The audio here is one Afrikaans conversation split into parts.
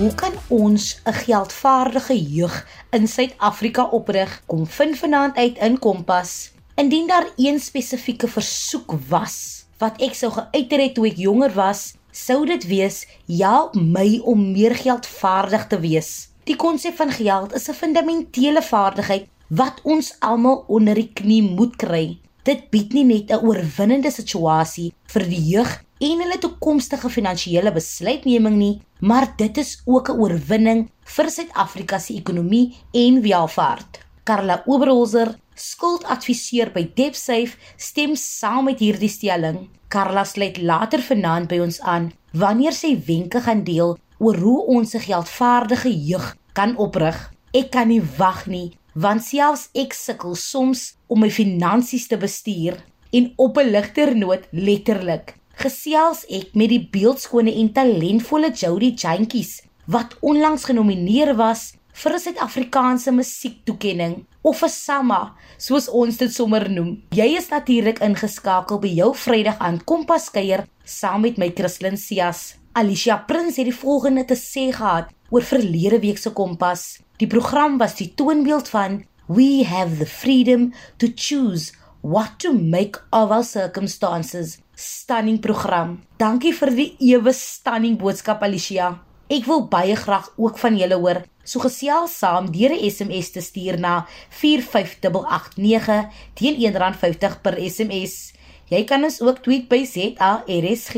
Hoe kan ons 'n geldvaardige jeug in Suid-Afrika oprig? Kom vind vanaand uit in Kompas. Indien daar een spesifieke versoek was wat ek sou geuiter het toe ek jonger was, sou dit wees: "Help my om meer geldvaardig te wees." Die konsep van geld is 'n fundamentele vaardigheid wat ons almal onder die knie moet kry. Dit bied nie net 'n oorwinnende situasie vir die jeug en hulle toekomstige finansiële besluitneming nie, maar dit is ook 'n oorwinning vir Suid-Afrika se ekonomie en welvaart. Karla Oberholzer, skuldadviseur by DebtSafe, stem saam met hierdie stelling. Karla sluit later vanaand by ons aan wanneer sy wenke gaan deel oor hoe ons 'n geldvaardige jeug kan oprig. Ek kan nie wag nie, want selfs ek sukkel soms om my finansies te bestuur en op 'n ligter noot letterlik gesels ek met die beeldskone en talentvolle Jody Jantjies wat onlangs genomineer was vir 'n Suid-Afrikaanse musiektoekenning of 'n SAMA soos ons dit sommer noem. Jy is natuurlik ingeskakel by jou Vrydag aan Kompas kuier saam met my Christlyn Cias. Alicia Prins het die volgende te sê gehad oor verlede week se Kompas. Die program was die toonbeeld van We have the freedom to choose what to make of our circumstances stunning program. Dankie vir die ewe stunning boodskap Alicia. Ek wil baie graag ook van julle hoor. So gesels saam deur 'n SMS te stuur na 45889 teen R1.50 per SMS. Jy kan ons ook tweet by ZARSG.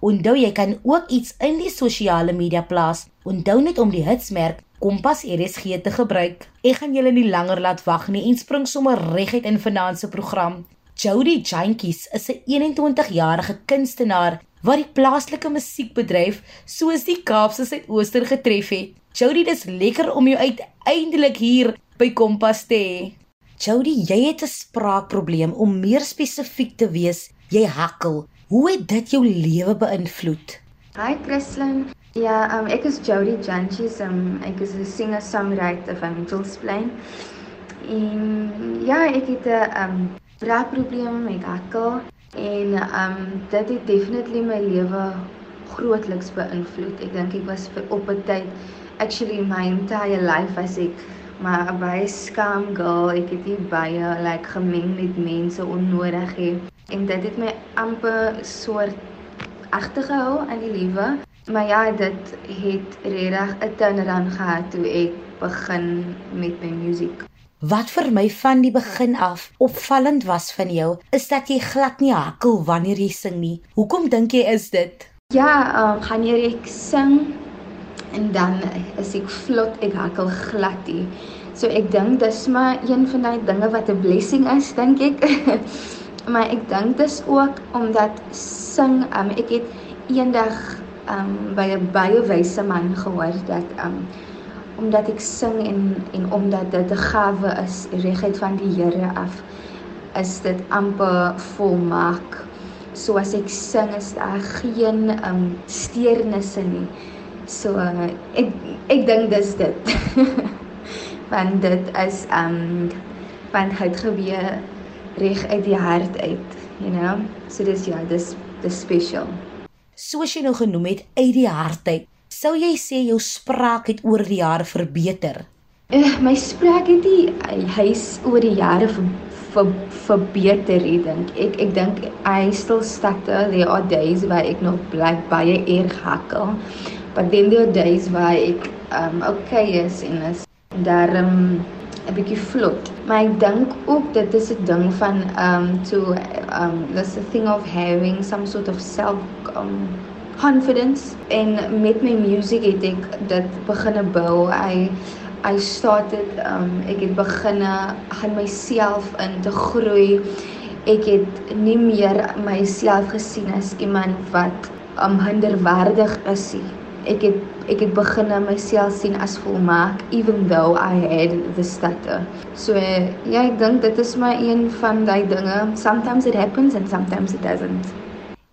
Onthou jy kan ook iets in die sosiale media plaas. Onthou net om die hitsmerk Kompas RSG te gebruik. Ek gaan julle nie langer laat wag nie en spring sommer reguit in vanaand se program. Jody Jantjies is 'n 21-jarige kunstenaar wat die plaaslike musiekbedryf soos die Kaapse Suidooster getref het. Jody, dis lekker om jou uiteindelik hier by Kompas te hê. Jody, jy het 'n spraakprobleem om meer spesifiek te wees. Jy hakkel. Hoe het dit jou lewe beïnvloed? Hi Christlyn. Ja, um, ek is Jody Jantjies. Um, ek is 'n singer-songwriter van Mitchells Plain. En ja, ek het 'n um, praatprobleme met hakkel en um dit het definitely my lewe grootliks beïnvloed. Ek dink ek was vir op 'n tyd actually my entire life as ek maar 'n baie skaam girl. Ek het nie baie like gemeng met mense onnodig hê en dit het my amper soort agtergehou aan die lewe. Maar ja, dit het regtig 'n turnaround gehad toe ek begin met my musiek. Wat vir my van die begin af opvallend was van jou, is dat jy glad nie hakkel wanneer jy sing nie. Hoekom dink jy is dit? Ja, ehm um, wanneer ek sing en dan is ek vlot, ek hakkel glad nie. So ek dink dis maar een van daai dinge wat 'n blessing is, dink ek. maar ek dink dis ook omdat sing, um, ek het eendag um, by 'n baie wyse man gehoor dat um, omdat ek sing en en omdat dit 'n gawe is reguit van die Here af is dit amper volmaak. So as ek sing is daar geen um steurnisse nie. So ek ek dink dis dit. Want dit is um van het gebeur reg uit die hart uit, you know. So dis ja, dis dis special. Soos jy nou genoem het uit die hart uit. Sou jy sê jou spraak het oor die jare verbeter? Uh, my spraak het die hy's oor die jare ver, ver, verbeter, ek dink. Ek ek dink I still stutter. There are days waar ek nog bly baie erg hakkel. But then there are days waar ek um okay is en is daarom 'n bietjie vlot. Maar ek dink ook dit is 'n ding van um to um this a thing of having some sort of self um confidence en met my music het ek dit begine bou. I I started um ek het begine gaan myself in te groei. Ek het nie meer myself gesien as iemand wat um hinderwaardig is nie. Ek het ek het begine myself sien as volmaak even though I had the stutter. So ja, ek dink dit is maar een van daai dinge. Sometimes it happens and sometimes it doesn't.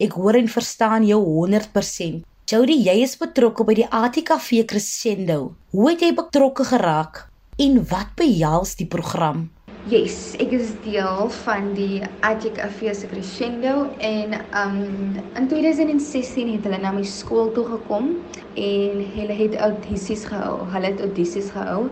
Ek hoor en verstaan jou 100%. Jody, jy is betrokke by die ATKV Crescendo. Hoe het jy betrokke geraak en wat behels die program? Yes, ek is deel van die Attic Afees Crescendo en um in 2016 het hulle na my skool toe gekom en hulle het audisies gehou. Hulle het audisies gehou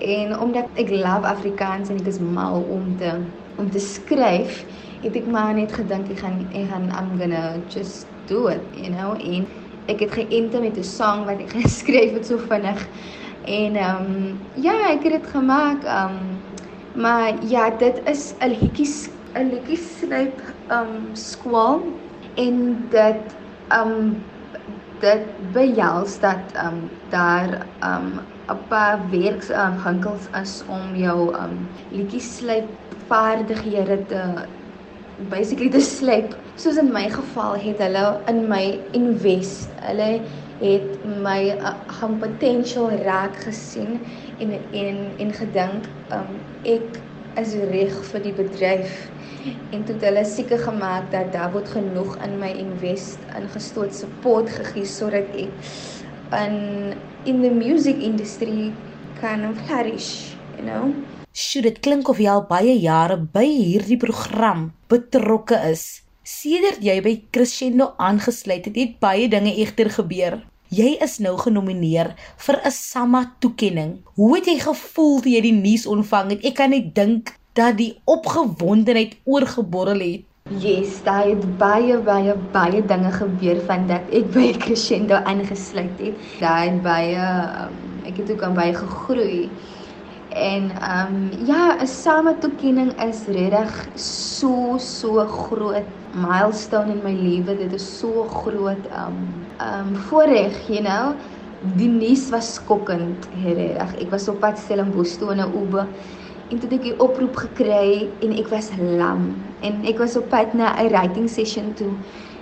en omdat ek love Afrikaans en ek is mal om te om te skryf, het ek maar net gedink ek gaan ek gaan I'm gonna just do it, you know, en ek het geënt met 'n sang wat ek geskryf het so vinnig. En um ja, ek het dit gemaak um Maar ja, dit is 'n liedjie 'n liedjie snyp um skool en dit um dit behels dat um daar um 'n paar werkswinkels is om jou um liedjie slyp vaardighede te basically te slyp. Soos in my geval het hulle in my invest. Hulle het my uh, gaan potential raak gesien en en en gedink um ek is reg vir die bedryf en toe het hulle seker gemaak dat daar word genoeg in my invest ingestoot support gegee sodat ek in in the music industry kan flourish you know Sjoe, dit klink of jy al baie jare by hierdie program betrokke is. Sedert jy by Crescendo aangesluit het, het baie dinge egter gebeur. Jy is nou genomineer vir 'n SAMA toekenning. Hoe het jy gevoel toe jy die nuus ontvang het? Ek kan net dink dat die opgewondenheid oorgeborrel het. Yes, daar het baie baie baie dinge gebeur van dat ek by Crescendo aangesluit het. Daar het baie um, ek het ook aan baie gegroei. En ehm um, ja, 'n SAMA toekenning is regtig so so groot milestone in my lewe. Dit is so groot um um voorreg, you know. Die nuus was skokkend, regtig. Ek was op pad Stellenbosch toe in 'n Uber en toe ek die oproep gekry en ek was lam en ek was op pad na 'n writing session toe.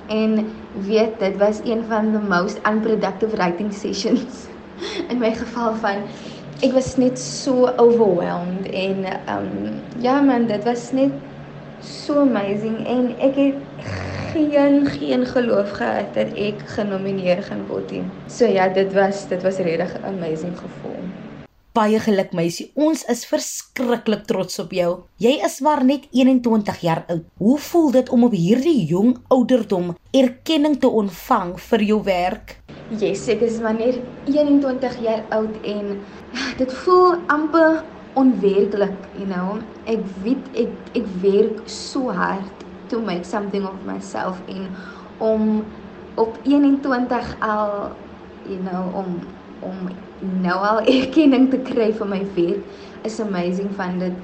En weet, dit was een van the most unproductive writing sessions in my geval van ek was net so overwhelmed en um ja man, dit was net so amazing en ek het geen geen geloof gehad dat ek genomineer gaan word nie. So ja, dit was dit was regtig 'n amazing gevoel. Baie geluk meisie, ons is verskriklik trots op jou. Jy is maar net 21 jaar oud. Hoe voel dit om op hierdie jong ouderdom erkenning te ontvang vir jou werk? Yes, ek is maar net 21 jaar oud en dit voel amper onwerklik, you know. Ek weet ek ek werk so hard to make something of myself en om op 21 al you know om om nou al erkenning te kry vir my werk is amazing van dit.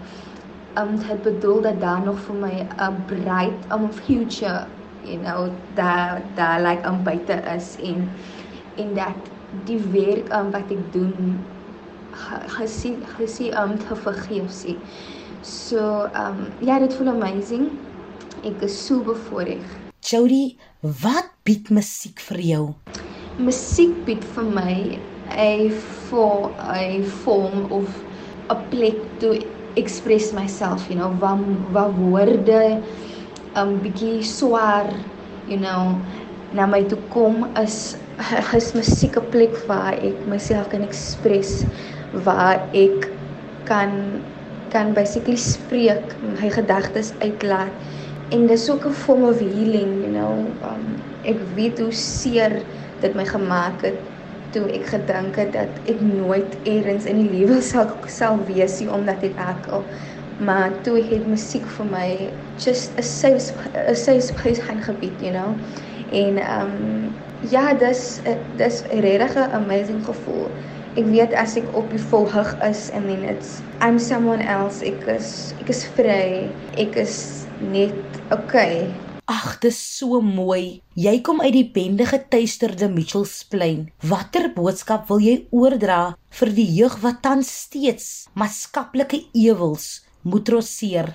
Um dit bedoel dat daar nog vir my 'n bright um future, you know, daar daar like am buite is en en dat die werk um, wat ek doen gesien gesien om te vergeef sê. So um ja, dit voel amazing. Ek is so bevoorreg. Jody, wat bied musiek vir jou? Musiek bied vir my 'n for 'n form of 'n plek to express myself, you know, waar waar woorde um bietjie swaar, you know, na my toe kom is is musiek 'n plek waar ek myself kan express waar ek kan kan basically spreek, my gedagtes uitlaat. En dis ook 'n vorm of healing, you know. Um ek weet hoe seer dit my gemaak het toe ek gedink het dat ek nooit eers in die lewe sal sal wees nie omdat ek akkel. Maar toe het musiek vir my just 'n safe 'n safe space gaan gebied, you know. En um ja, dis dis regtig 'n amazing gevoel ek weet as ek op die volhug is and then it's I'm someone else ek is ek is vry ek is net okay Ag, dis so mooi. Jy kom uit die bende getuisterde Mitchells Plain. Watter boodskap wil jy oordra vir die jeug wat tans steeds maatskaplike ewels moet trotseer?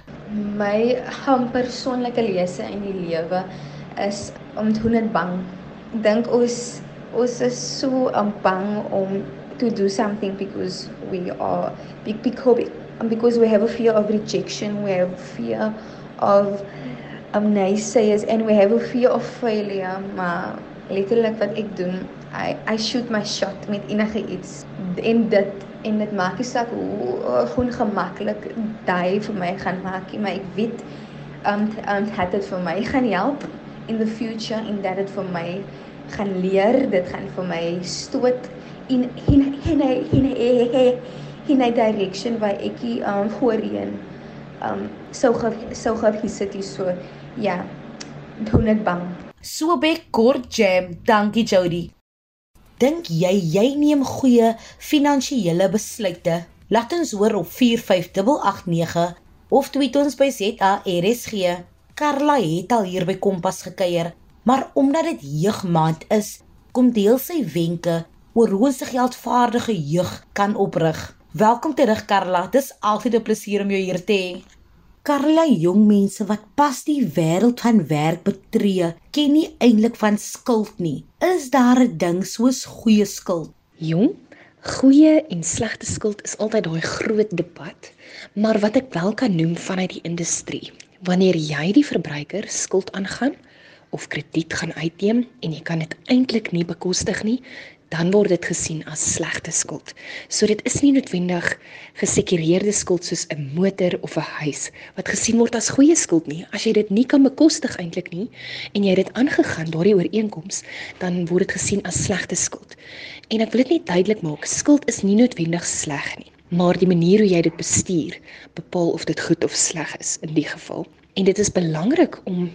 My gaan persoonlike lesse in die lewe is om te net bang. Dink ons ons is so bang om to do something because we are because because we have a fear of rejection, we have fear of um, naysayers, and we have a fear of failure. Maar letterlik wat ek doen, I I shoot my shot met enige iets en dit en dit maak nie saak hoe ongemaklik daai vir my gaan maak nie, maar ek weet um um het dit vir my gaan help in the future en dat dit vir my gaan leer, dit gaan vir my stoot in in in in in 'n direction waar ek um voorheen um so ge so gesit is so ja, doen dit bang. So baie kort jam. Dankie Jody. Dink jy jy neem goeie finansiële besluite? Laat ons hoor op 45889 of tweet ons by ZARSG. Karla het al hier by Kompas gekuier, maar omdat dit jeugmaand is, kom deel sy wenke oor hoe se geldvaardige jeug kan oprig. Welkom terug Karla, dis altyd 'n plesier om jou hier te hê. Karla, jong mense wat pas die wêreld van werk betree, ken nie eintlik van skuld nie. Is daar 'n ding soos goeie skuld? Jong, goeie en slegte skuld is altyd daai groot debat. Maar wat ek wel kan noem vanuit die industrie, wanneer jy die verbruiker skuld aangaan of krediet gaan uitneem en jy kan dit eintlik nie bekostig nie, dan word dit gesien as slegte skuld. So dit is nie noodwendig gesekureerde skuld soos 'n motor of 'n huis wat gesien word as goeie skuld nie. As jy dit nie kan bekostig eintlik nie en jy het dit aangegaan daardie ooreenkoms, dan word dit gesien as slegte skuld. En ek wil dit net duidelik maak, skuld is nie noodwendig sleg nie maar die manier hoe jy dit bestuur bepaal of dit goed of sleg is in die geval. En dit is belangrik om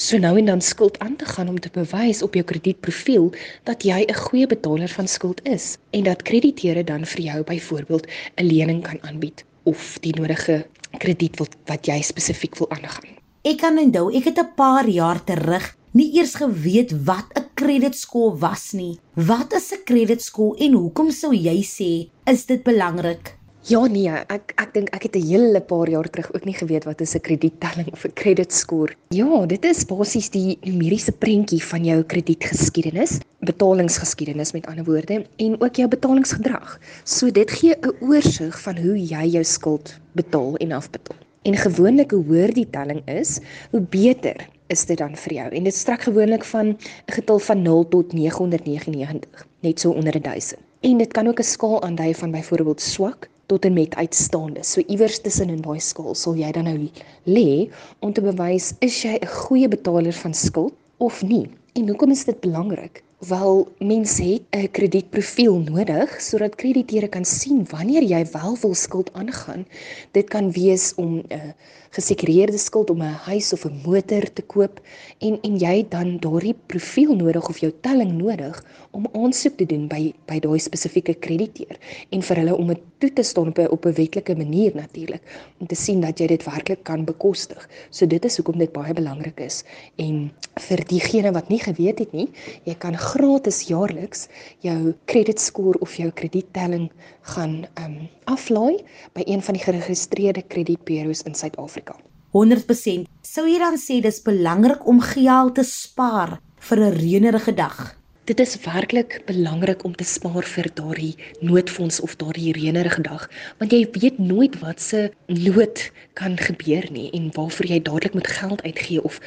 so nou en dan skuld aan te gaan om te bewys op jou kredietprofiel dat jy 'n goeie betaler van skuld is en dat krediteure dan vir jou byvoorbeeld 'n lening kan aanbied of die nodige krediet wat wat jy spesifiek wil aangaan. Ek kan onthou, ek het 'n paar jaar terug nie eers geweet wat 'n kredietskool was nie. Wat is 'n kredietskool en hoekom sou jy sê is dit belangrik? Ja nee, ek ek dink ek het 'n hele paar jaar terug ook nie geweet wat is 'n krediettelling of 'n credit score. Ja, dit is basies die numeriese prentjie van jou kredietgeskiedenis, betalingsgeskiedenis met ander woorde en ook jou betalingsgedrag. So dit gee 'n oorsig van hoe jy jou skuld betaal en afbetaal. En gewoonlik hoe hoër die telling is, hoe beter is dit dan vir jou. En dit strek gewoonlik van 'n getal van 0 tot 999, net so onder 1000. En dit kan ook 'n skaal aandui van byvoorbeeld swak tot en met uitstaande. So iewers tussen in daai skaal sal jy dan nou lê om te bewys is jy 'n goeie betaler van skuld of nie. En hoekom is dit belangrik? Wel, mense het 'n kredietprofiel nodig sodat krediteure kan sien wanneer jy wel wil skuld aangaan. Dit kan wees om 'n uh, gesekureerde skuld om 'n huis of 'n motor te koop en en jy dan daardie profiel nodig of jou telling nodig om aansoek te doen by by daai spesifieke krediteur en vir hulle om dit toe te staan op 'n op 'n wetlike manier natuurlik om te sien dat jy dit werklik kan bekostig. So dit is hoekom dit baie belangrik is en vir diegene wat nie geweet het nie, jy kan gratis jaarliks jou credit score of jou krediettelling gaan um aflaai by een van die geregistreerde kredietbureaus in Suid-Afrika. 100% sou jy dan sê dis belangrik om geld te spaar vir 'n reënerige dag. Dit is werklik belangrik om te spaar vir daardie noodfonds of daardie reënerige dag, want jy weet nooit wat se nood kan gebeur nie en waarvoor jy dadelik moet geld uitgee of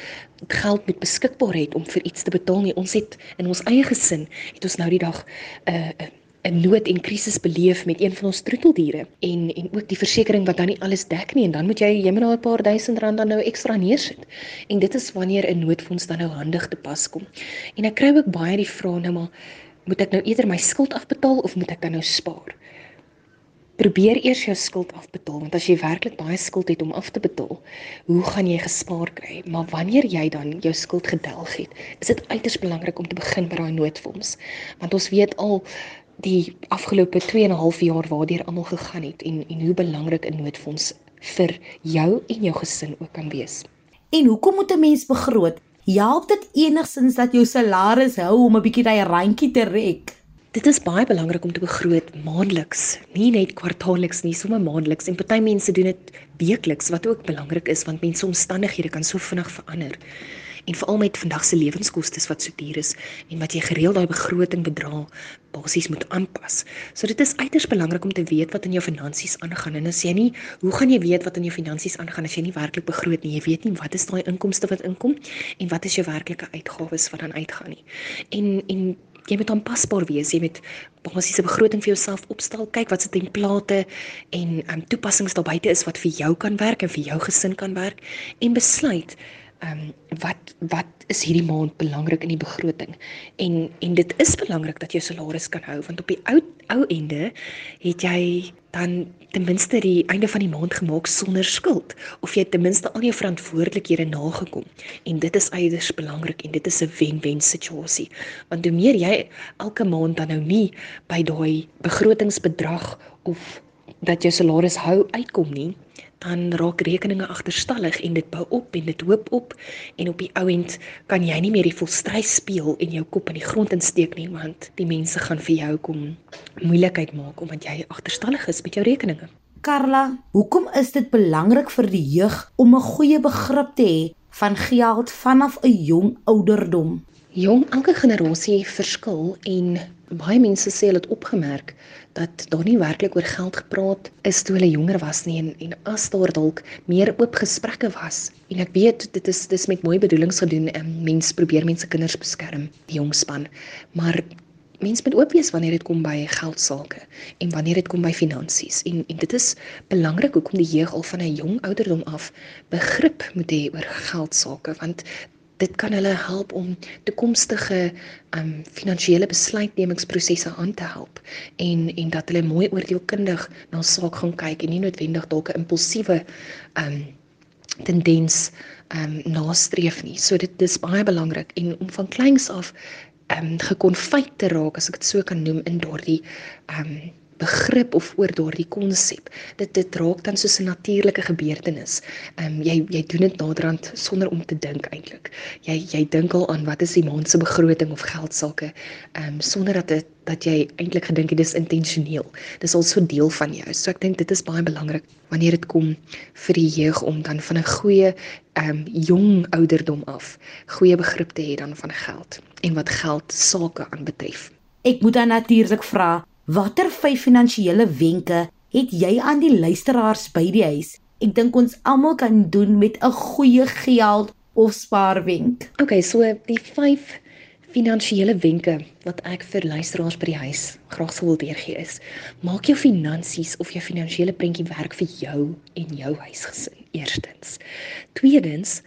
geld moet beskikbaar het om vir iets te betaal nie. Ons het in ons eie gesin het ons nou die dag 'n uh, 'n nood en krisis beleef met een van ons troeteldiere en en ook die versekerings wat dan nie alles dek nie en dan moet jy jy moet nou 'n paar duisend rand dan nou ekstra neersit. En dit is wanneer 'n noodfonds dan nou handig te pas kom. En ek kry ook baie die vrae nou maar moet ek nou eerder my skuld afbetaal of moet ek dan nou spaar? Probeer eers jou skuld afbetaal want as jy werklik baie skuld het om af te betaal, hoe gaan jy gespaar kry? Maar wanneer jy dan jou skuld gedelg het, is dit uiters belangrik om te begin by daai noodfonds. Want ons weet al die afgelope 2 en 'n half jaar waardeur almal gegaan het en en hoe belangrik 'n noodfonds vir jou en jou gesin ook kan wees. En hoekom moet 'n mens begroot? Help dit enigsins dat jou salaris hou om 'n bietjie daai randjie te rek? Dit is baie belangrik om te begroot maandeliks, nie net kwartaalliks nie, sommer maandeliks en party mense doen dit weekliks wat ook belangrik is want mense omstandighede kan so vinnig verander en veral met vandag se lewenskoste wat so duur is en wat jy gereeld daai begroting bedra basies moet aanpas. So dit is uiters belangrik om te weet wat in jou finansies aangaan en as jy nie, hoe gaan jy weet wat in jou finansies aangaan as jy nie werklik begroot nie? Jy weet nie wat is daai inkomste wat inkom en wat is jou werklike uitgawes wat dan uitgaan nie. En en jy moet aanpasbaar wees. Jy moet basiese begroting vir jouself opstel, kyk wat se template en um, toepassings daar buite is wat vir jou kan werk en vir jou gesin kan werk en besluit ehm um, wat wat is hierdie maand belangrik in die begroting? En en dit is belangrik dat jy salaris kan hou want op die ou ou ende het jy dan ten minste die einde van die maand gemaak sonder skuld of jy ten minste al jou verantwoordelikhede nagekom. En dit is uiters belangrik en dit is 'n wen-wen situasie. Want hoe meer jy elke maand dan nou nie by daai begrotingsbedrag of dat jou salaris hou uitkom nie, dan raak rekeninge agterstallig en dit bou op en dit hoop op en op die ou end kan jy nie meer die volstrys speel en jou kop in die grond insteek nie want die mense gaan vir jou kom moeilikheid maak omdat jy agterstallig is met jou rekeninge. Karla, hoekom is dit belangrik vir die jeug om 'n goeie begrip te hê van geld vanaf 'n jong ouderdom? Jong, elke generasie verskil en baie mense sê hulle het opgemerk dat daar nie werklik oor geld gepraat is toe hulle jonger was nie en en as daar dalk meer oop gesprekke was. En ek weet dit is dis met mooi bedoelings gedoen en mense probeer mense kinders beskerm die jong span. Maar mense moet oop wees wanneer dit kom by geld sake en wanneer dit kom by finansies. En en dit is belangrik hoekom die jeug al van 'n jong ouderdom af begrip moet hê oor geld sake want dit kan hulle help om toekomstige um finansiële besluitnemingsprosesse aan te help en en dat hulle mooi oordeelkundig na saak gaan kyk en nie noodwendig dalk 'n impulsiewe um tendens um nastreef nie. So dit dis baie belangrik en om van kleins af um gekonfyt te raak as ek dit so kan noem in daardie um begrip of oor daardie konsep. Dit dit raak dan soos 'n natuurlike gebeurtenis. Ehm um, jy jy doen dit naderhand sonder om te dink eintlik. Jy jy dink al aan wat is die maand se begroting of geld sake ehm um, sonder dat dit dat jy eintlik gedink het dis intentioneel. Dis al so deel van jou. So ek dink dit is baie belangrik wanneer dit kom vir die jeug om dan van 'n goeie ehm um, jong ouderdom af goeie begrip te hê dan van geld en wat geld sake aanbetref. Ek moet dan natuurlik vra Watter vyf finansiële wenke het jy aan die luisteraars by die huis? Ek dink ons almal kan doen met 'n goeie geld of spaarwenk. Okay, so die vyf finansiële wenke wat ek vir luisteraars by die huis graag sou wil deurgee is: maak jou finansies of jou finansiële prentjie werk vir jou en jou huisgesin. Eerstens. Tweedens,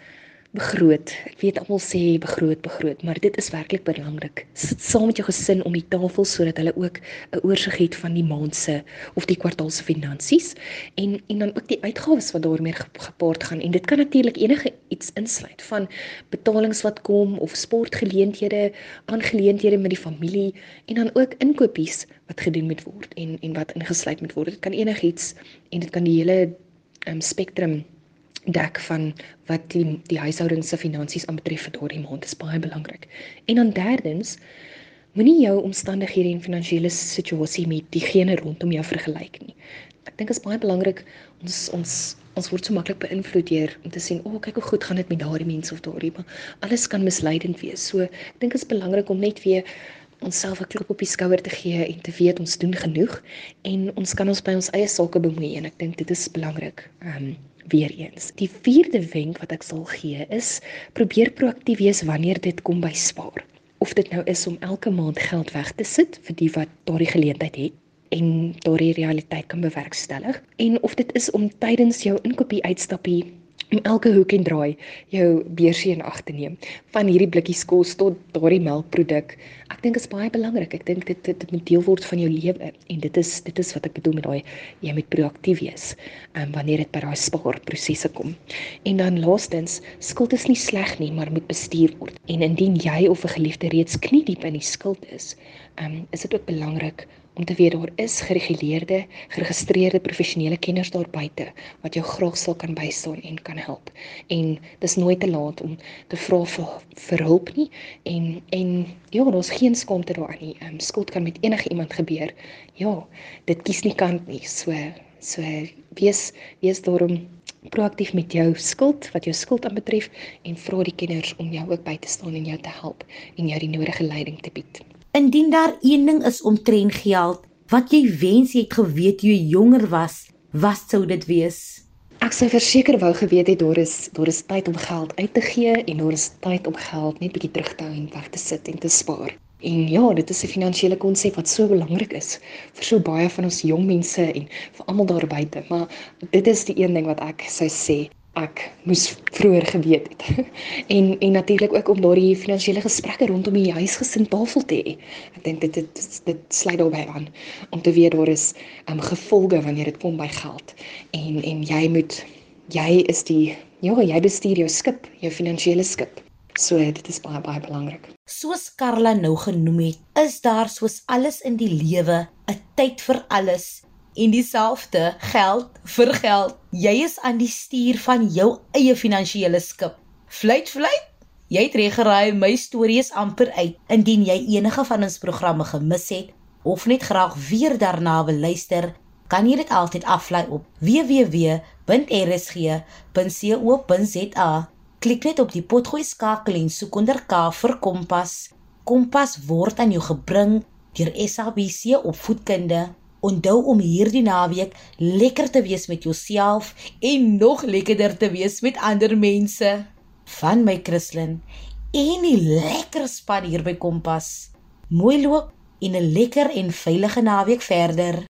begroot. Ek weet almal sê begroot, begroot, maar dit is werklik belangrik. Sit saam met jou gesin om die tafel sodat hulle ook 'n oorsig het van die maand se of die kwartaal se finansies en en dan ook die uitgawes wat daarmee gepaard gaan. En dit kan natuurlik enige iets insluit van betalings wat kom of sportgeleenthede, aangeleenthede met die familie en dan ook inkopies wat gedoen moet word en en wat ingesluit moet word. Dit kan enigiets en dit kan die hele um, spektrum dek van wat die die huishouding se finansies aanbetref vir daardie maand is baie belangrik. En dan derdens moenie jou omstandighede en finansiële situasie met diegene rondom jou vergelyk nie. Ek dink dit is baie belangrik ons ons ons word so maklik beïnvloed deur om te sien, "O, oh, kyk hoe goed gaan dit met daardie mense of daardie." Maar alles kan misleidend wees. So, ek dink dit is belangrik om net weer onsself 'n klop op die skouer te gee en te weet ons doen genoeg en ons kan ons by ons eie sake bemoei en ek dink dit is belangrik. Ehm um, weer eens. Die vierde wenk wat ek sal gee is probeer proaktief wees wanneer dit kom by spaar. Of dit nou is om elke maand geld weg te sit vir die wat daardie geleentheid het en daardie realiteit kan bewerkstellig en of dit is om tydens jou inkopie uitstappie om elke hoek en draai jou beursie in ag te neem van hierdie blikkies kos tot daardie melkproduk. Ek dink dit is baie belangrik. Ek dink dit dit moet deel word van jou lewe en dit is dit is wat ek bedoel met daai jy moet proaktief wees um, wanneer dit by daai spaarprosesse kom. En dan laastens, skuld is nie sleg nie, maar moet bestuur word. En indien jy of 'n geliefde reeds kniediep in die skuld is, um, is dit ook belangrik om te weet daar is gereguleerde, geregistreerde professionele kenners daar buite wat jou graag sal kan bystaan en kan help. En dis nooit te laat om te vra vir, vir hulp nie en en ja, daar's geen skaamte daarin nie. Ehm um, skuld kan met enige iemand gebeur. Ja, dit kies nie kant nie. So so wees wees daarom proaktief met jou skuld wat jou skuld aanbetref en vra die kenners om jou ook by te staan en jou te help en jou die nodige leiding te bied. Indien daar een ding is omtrent geld wat jy wens jy het geweet toe jy jonger was, wat sou dit wees? Ek sou verseker wou geweet het daar is daar is tyd om geld uit te gee en daar is tyd om geld net bietjie terug te hou en weg te sit en te spaar. En ja, dit is 'n finansiële konsep wat so belangrik is vir so baie van ons jong mense en vir almal daar buite. Maar dit is die een ding wat ek sou sê ek moes vroeër geweet het. en en natuurlik ook om daardie finansiële gesprekke rondom die huisgesin tafel te hê. Ek dink dit dit dit, sluit daarbey aan om te weet daar is um, gevolge wanneer dit kom by geld. En en jy moet jy is die ja, jy bestuur jou skip, jou finansiële skip. So dit is baie baie belangrik. Soos Karla nou genoem het, is daar soos alles in die lewe 'n tyd vir alles en dieselfde geld vir geld. Jy is aan die stuur van jou eie finansiële skip. Fluit fluit. Jy het reg geraai, my storie is amper uit. Indien jy enige van ons programme gemis het of net graag weer daarna wil luister, kan jy dit altyd aflaai op www.rsg.co.za. Klik net op die potgooi skakel en soek onder K vir Kompas. Kompas word aan jou gebring deur SABC opvoedkunde. Onthou om hierdie naweek lekker te wees met jouself en nog lekkerder te wees met ander mense. Van my Christlyn en die lekker span hier by Kompas. Mooi loop en 'n lekker en veilige naweek verder.